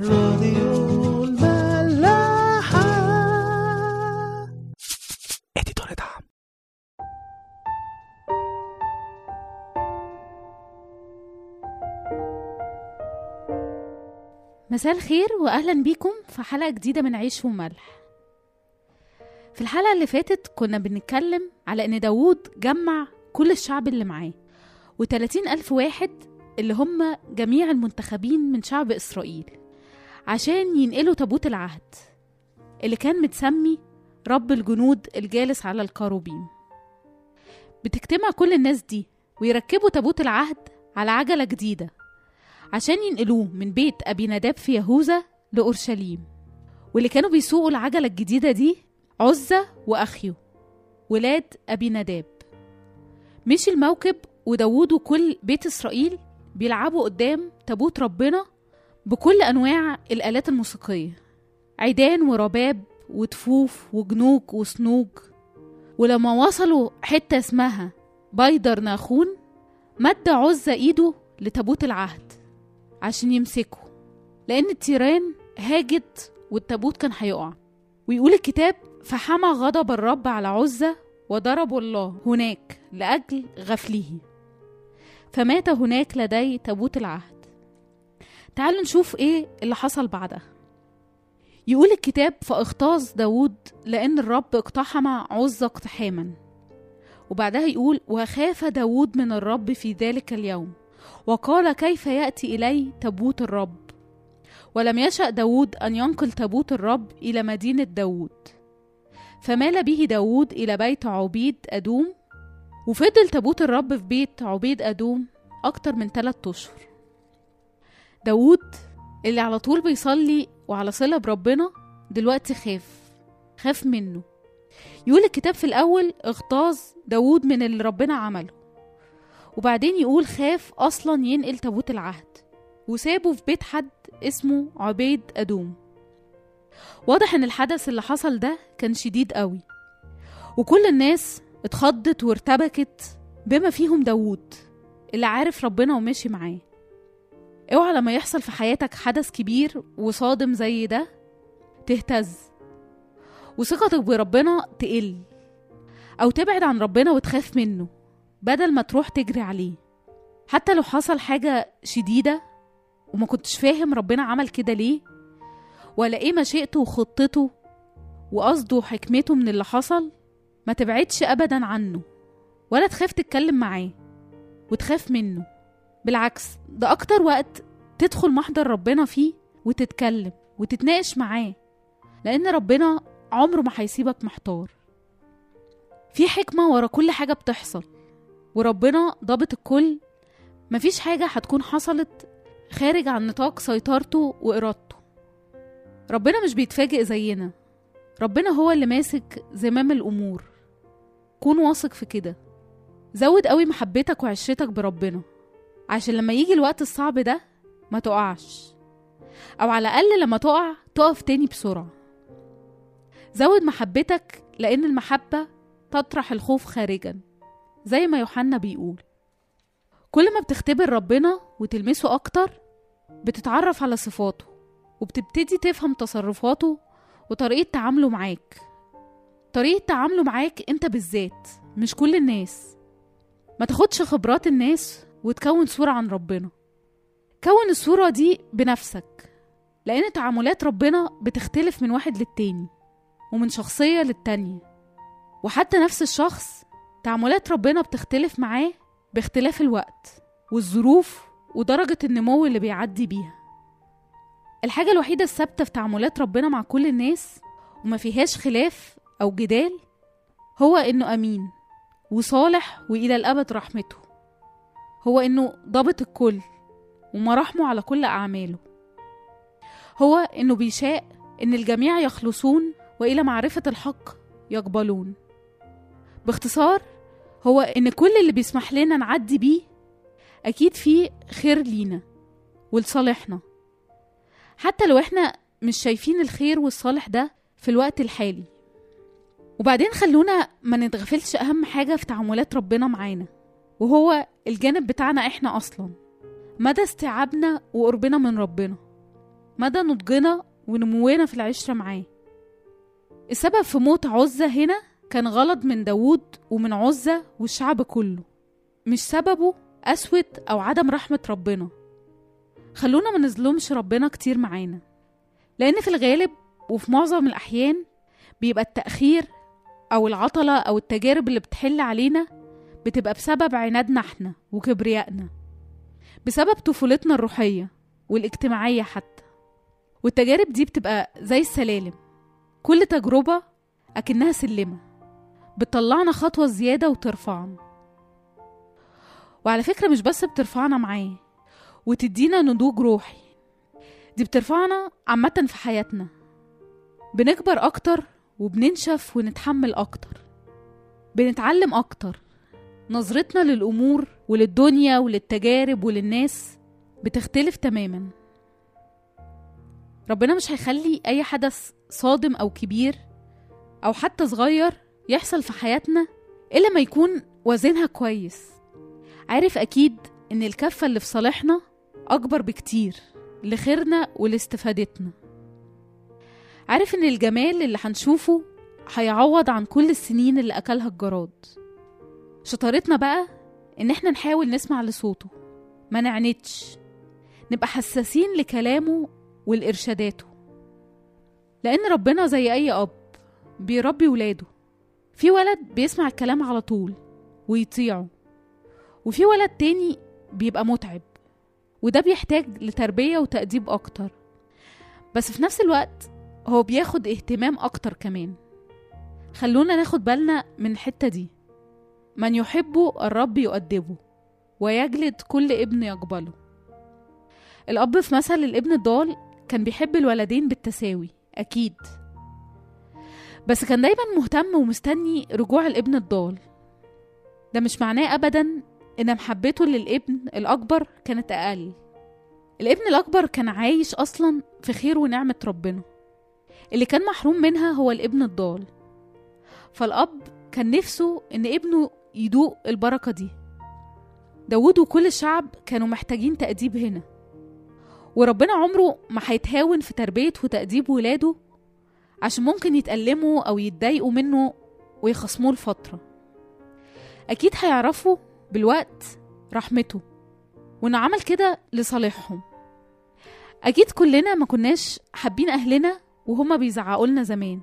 راديو الملاحة. اديتور دعم. مساء الخير واهلا بيكم في حلقة جديدة من عيش وملح. في الحلقة اللي فاتت كنا بنتكلم على إن داوود جمع كل الشعب اللي معاه و30 ألف واحد اللي هم جميع المنتخبين من شعب إسرائيل. عشان ينقلوا تابوت العهد اللي كان متسمي رب الجنود الجالس على الكروبيم بتجتمع كل الناس دي ويركبوا تابوت العهد على عجلة جديدة عشان ينقلوه من بيت أبي نداب في يهوذا لأورشليم. واللي كانوا بيسوقوا العجلة الجديدة دي عزة وأخيو ولاد أبي نداب. مشي الموكب وداوود وكل بيت إسرائيل بيلعبوا قدام تابوت ربنا بكل أنواع الآلات الموسيقية. عيدان ورباب وتفوف وجنوج وصنوج ولما وصلوا حتة اسمها بيدر ناخون مد عزة إيده لتابوت العهد عشان يمسكه لأن التيران هاجت والتابوت كان هيقع. ويقول الكتاب فحمى غضب الرب على عزة وضربوا الله هناك لأجل غفله. فمات هناك لدي تابوت العهد. تعالوا نشوف إيه اللي حصل بعدها. يقول الكتاب فاغتاظ داود لأن الرب اقتحم عزة اقتحاما. وبعدها يقول وخاف داود من الرب في ذلك اليوم وقال كيف يأتي إلي تابوت الرب؟ ولم يشأ داود أن ينقل تابوت الرب إلى مدينة داود فمال به داود إلى بيت عبيد أدوم وفضل تابوت الرب في بيت عبيد أدوم أكتر من ثلاثة أشهر. داود اللي على طول بيصلي وعلى صلة بربنا دلوقتي خاف خاف منه. يقول الكتاب في الأول اغتاظ داود من اللي ربنا عمله وبعدين يقول خاف أصلا ينقل تابوت العهد وسابه في بيت حد اسمه عبيد أدوم. واضح إن الحدث اللي حصل ده كان شديد قوي وكل الناس اتخضت وارتبكت بما فيهم داوود اللي عارف ربنا وماشي معاه. اوعى لما يحصل في حياتك حدث كبير وصادم زي ده تهتز. وثقتك بربنا تقل. أو تبعد عن ربنا وتخاف منه بدل ما تروح تجري عليه. حتى لو حصل حاجة شديدة وما كنتش فاهم ربنا عمل كده ليه ولا إيه مشيئته وخطته وقصده وحكمته من اللي حصل ما تبعدش ابدا عنه. ولا تخاف تتكلم معاه وتخاف منه. بالعكس ده أكتر وقت تدخل محضر ربنا فيه وتتكلم وتتناقش معاه لأن ربنا عمره ما هيسيبك محتار. في حكمة ورا كل حاجة بتحصل وربنا ضابط الكل. مفيش حاجة هتكون حصلت خارج عن نطاق سيطرته وإرادته. ربنا مش بيتفاجئ زينا ربنا هو اللي ماسك زمام الأمور. كون واثق في كده. زود قوي محبتك وعشرتك بربنا. عشان لما يجي الوقت الصعب ده ما تقعش. أو على الأقل لما تقع تقف تاني بسرعة. زود محبتك لأن المحبة تطرح الخوف خارجا زي ما يوحنا بيقول. كل ما بتختبر ربنا وتلمسه أكتر بتتعرف على صفاته وبتبتدي تفهم تصرفاته وطريقة تعامله معاك. طريقة تعامله معاك انت بالذات مش كل الناس. ما تاخدش خبرات الناس وتكون صورة عن ربنا. كون الصورة دي بنفسك لأن تعاملات ربنا بتختلف من واحد للتاني ومن شخصية للتانية. وحتى نفس الشخص تعاملات ربنا بتختلف معاه باختلاف الوقت والظروف ودرجة النمو اللي بيعدي بيها. الحاجة الوحيدة الثابتة في تعاملات ربنا مع كل الناس وما فيهاش خلاف أو جدال هو إنه أمين وصالح وإلى الأبد رحمته. هو إنه ضابط الكل ومراحمه على كل أعماله. هو إنه بيشاء إن الجميع يخلصون وإلى معرفة الحق يقبلون. باختصار هو إن كل اللي بيسمح لنا نعدي بيه أكيد فيه خير لينا ولصالحنا. حتى لو إحنا مش شايفين الخير والصالح ده في الوقت الحالي. وبعدين خلونا ما نتغفلش أهم حاجة في تعاملات ربنا معانا. وهو الجانب بتاعنا إحنا أصلا. مدى استيعابنا وقربنا من ربنا. مدى نضجنا ونمونا في العشرة معاه. السبب في موت عزة هنا كان غلط من داوود ومن عزة والشعب كله. مش سببه قسوة أو عدم رحمة ربنا. خلونا ما نظلمش ربنا كتير معانا. لأن في الغالب وفي معظم الأحيان بيبقى التأخير أو العطلة أو التجارب اللي بتحل علينا بتبقى بسبب عنادنا إحنا وكبريائنا بسبب طفولتنا الروحية والاجتماعية حتى. والتجارب دي بتبقى زي السلالم كل تجربة أكنها سلمة بتطلعنا خطوة زيادة وترفعنا. وعلى فكرة مش بس بترفعنا معاه وتدينا نضوج روحي دي بترفعنا عامة في حياتنا. بنكبر أكتر وبننشف ونتحمل أكتر بنتعلم أكتر نظرتنا للأمور وللدنيا وللتجارب وللناس بتختلف تماما. ربنا مش هيخلي أي حدث صادم أو كبير أو حتى صغير يحصل في حياتنا إلا ما يكون وزنها كويس. عارف أكيد إن الكفة اللي في صالحنا أكبر بكتير لخيرنا ولاستفادتنا. عارف إن الجمال اللي هنشوفه هيعوض عن كل السنين اللي أكلها الجراد. شطارتنا بقى إن إحنا نحاول نسمع لصوته ما نعنتش نبقى حساسين لكلامه والإرشاداته لأن ربنا زي أي أب بيربي ولاده في ولد بيسمع الكلام على طول ويطيعه وفي ولد تاني بيبقى متعب وده بيحتاج لتربية وتأديب أكتر. بس في نفس الوقت هو بياخد اهتمام أكتر كمان. خلونا ناخد بالنا من الحتة دي. من يحبه الرب يؤدبه ويجلد كل ابن يقبله. الأب في مثل الابن الضال كان بيحب الولدين بالتساوي أكيد. بس كان دايما مهتم ومستني رجوع الابن الضال. ده مش معناه أبدا إن محبته للابن الأكبر كانت أقل. الابن الأكبر كان عايش أصلا في خير ونعمة ربنا. اللي كان محروم منها هو الابن الضال. فالأب كان نفسه إن ابنه يدوق البركة دي. داود وكل الشعب كانوا محتاجين تأديب هنا. وربنا عمره ما هيتهاون في تربية وتأديب ولاده عشان ممكن يتألموا أو يتضايقوا منه ويخصموه لفترة. أكيد هيعرفوا بالوقت رحمته وإنه عمل كده لصالحهم. أكيد كلنا ما كناش حابين أهلنا وهما بيزعقوا لنا زمان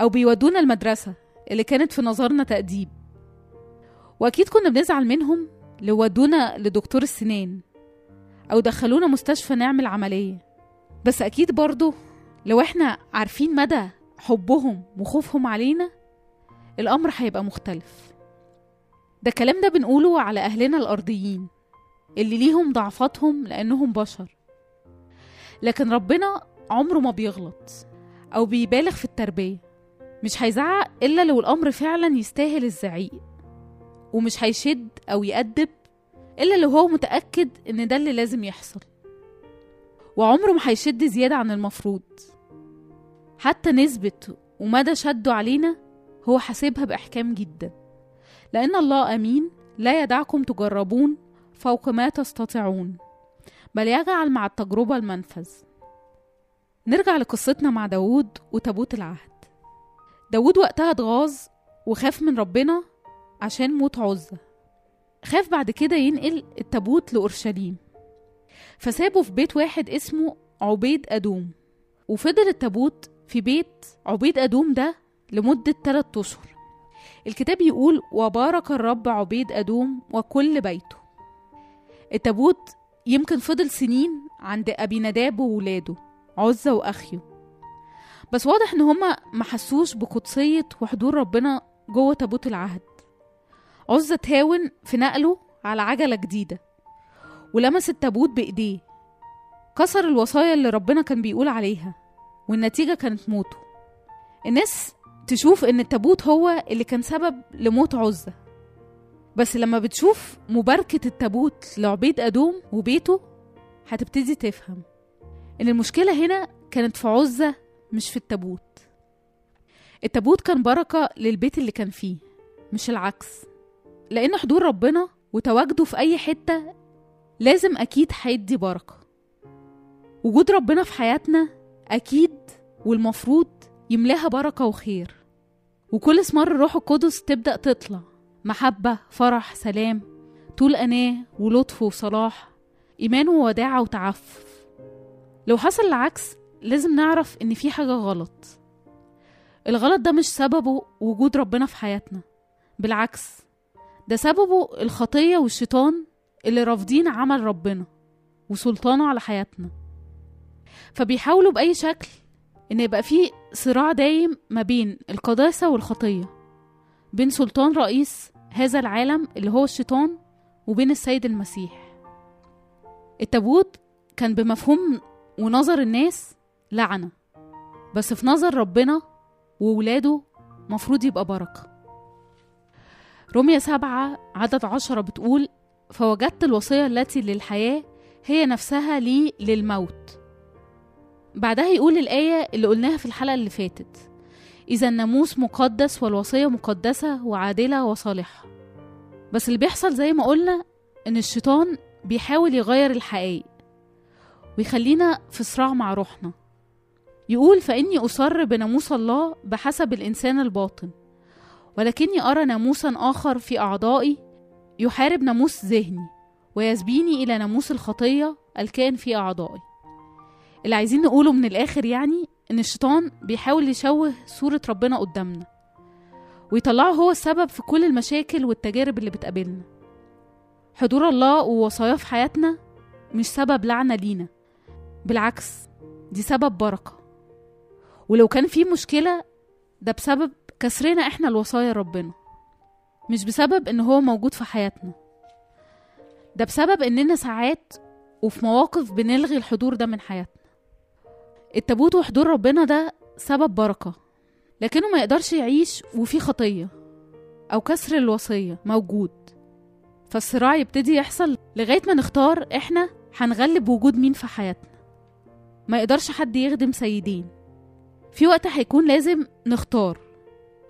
أو بيودونا المدرسة اللي كانت في نظرنا تأديب. وأكيد كنا بنزعل منهم لو ودونا لدكتور السنان أو دخلونا مستشفى نعمل عملية. بس أكيد برضو لو إحنا عارفين مدى حبهم وخوفهم علينا الأمر هيبقى مختلف. ده الكلام ده بنقوله على أهلنا الأرضيين اللي ليهم ضعفاتهم لأنهم بشر. لكن ربنا عمره ما بيغلط أو بيبالغ في التربية. مش هيزعق إلا لو الأمر فعلا يستاهل الزعيق. ومش هيشد أو يأدب إلا لو هو متأكد إن ده اللي لازم يحصل. وعمره ما هيشد زيادة عن المفروض. حتى نسبة ومدى شده علينا هو حاسبها بإحكام جدا. لأن الله أمين لا يدعكم تجربون فوق ما تستطيعون. بل يجعل مع التجربة المنفذ. نرجع لقصتنا مع داود وتابوت العهد. داود وقتها اتغاظ وخاف من ربنا عشان موت عزة خاف بعد كده ينقل التابوت لأورشليم. فسابه في بيت واحد اسمه عبيد أدوم. وفضل التابوت في بيت عبيد أدوم ده لمدة تلات أشهر. الكتاب يقول وبارك الرب عبيد أدوم وكل بيته التابوت يمكن فضل سنين عند أبي نداب وولاده عزة وأخيه. بس واضح إن هما ما حسوش بقدسية وحضور ربنا جوه تابوت العهد. عزة تهاون في نقله على عجلة جديدة ولمس التابوت بإيديه. كسر الوصايا اللي ربنا كان بيقول عليها والنتيجة كانت موته. الناس تشوف إن التابوت هو اللي كان سبب لموت عزة. بس لما بتشوف مباركة التابوت لعبيد أدوم وبيته هتبتدي تفهم إن المشكلة هنا كانت في عزة مش في التابوت. التابوت كان بركة للبيت اللي كان فيه مش العكس. لأن حضور ربنا وتواجده في أي حتة لازم أكيد هيدي بركة. وجود ربنا في حياتنا أكيد والمفروض يملاها بركة وخير. وكل اسمار الروح القدس تبدأ تطلع. محبة فرح سلام طول أناة ولطف وصلاح إيمان ووداعة وتعفف. لو حصل العكس لازم نعرف إن في حاجة غلط. الغلط ده مش سببه وجود ربنا في حياتنا. بالعكس ده سببه الخطية والشيطان اللي رافضين عمل ربنا وسلطانه على حياتنا. فبيحاولوا بأي شكل إن يبقى فيه صراع دايم ما بين القداسة والخطية بين سلطان رئيس هذا العالم اللي هو الشيطان وبين السيد المسيح. التابوت كان بمفهوم ونظر الناس لعنة بس في نظر ربنا وولاده مفروض يبقى بركة. رومية سبعة عدد عشرة بتقول فوجدت الوصية التي للحياة هي نفسها لي للموت. بعدها يقول الآية اللي قلناها في الحلقة اللي فاتت إذا الناموس مقدس والوصية مقدسة وعادلة وصالحة. بس اللي بيحصل زي ما قلنا إن الشيطان بيحاول يغير الحقائق ويخلينا في صراع مع روحنا. يقول فإني أصر بناموس الله بحسب الإنسان الباطن. ولكني أرى ناموسا آخر في أعضائي يحارب ناموس ذهني ويسبيني إلى ناموس الخطية الكائن في أعضائي. اللي عايزين نقوله من الآخر يعني إن الشيطان بيحاول يشوه صورة ربنا قدامنا ويطلعه هو السبب في كل المشاكل والتجارب اللي بتقابلنا. حضور الله ووصاياه في حياتنا مش سبب لعنة لينا بالعكس دي سبب بركة. ولو كان في مشكلة ده بسبب كسرنا إحنا الوصايا ربنا. مش بسبب إن هو موجود في حياتنا. ده بسبب إننا ساعات وفي مواقف بنلغي الحضور ده من حياتنا. التابوت وحضور ربنا ده سبب بركة. لكنه ما يقدرش يعيش وفي خطية أو كسر الوصية موجود. فالصراع يبتدي يحصل لغاية ما نختار إحنا هنغلب وجود مين في حياتنا. ما يقدرش حد يخدم سيدين. في وقت هيكون لازم نختار.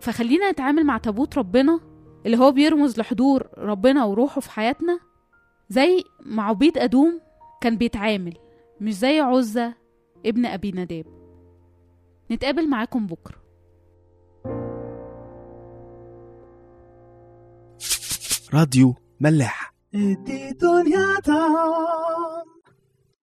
فخلينا نتعامل مع تابوت ربنا اللي هو بيرمز لحضور ربنا وروحه في حياتنا زي ما عبيد أدوم كان بيتعامل مش زي عزة ابن أبي نداب. نتقابل معاكم بكرة. راديو ملاح. دي دنيا تا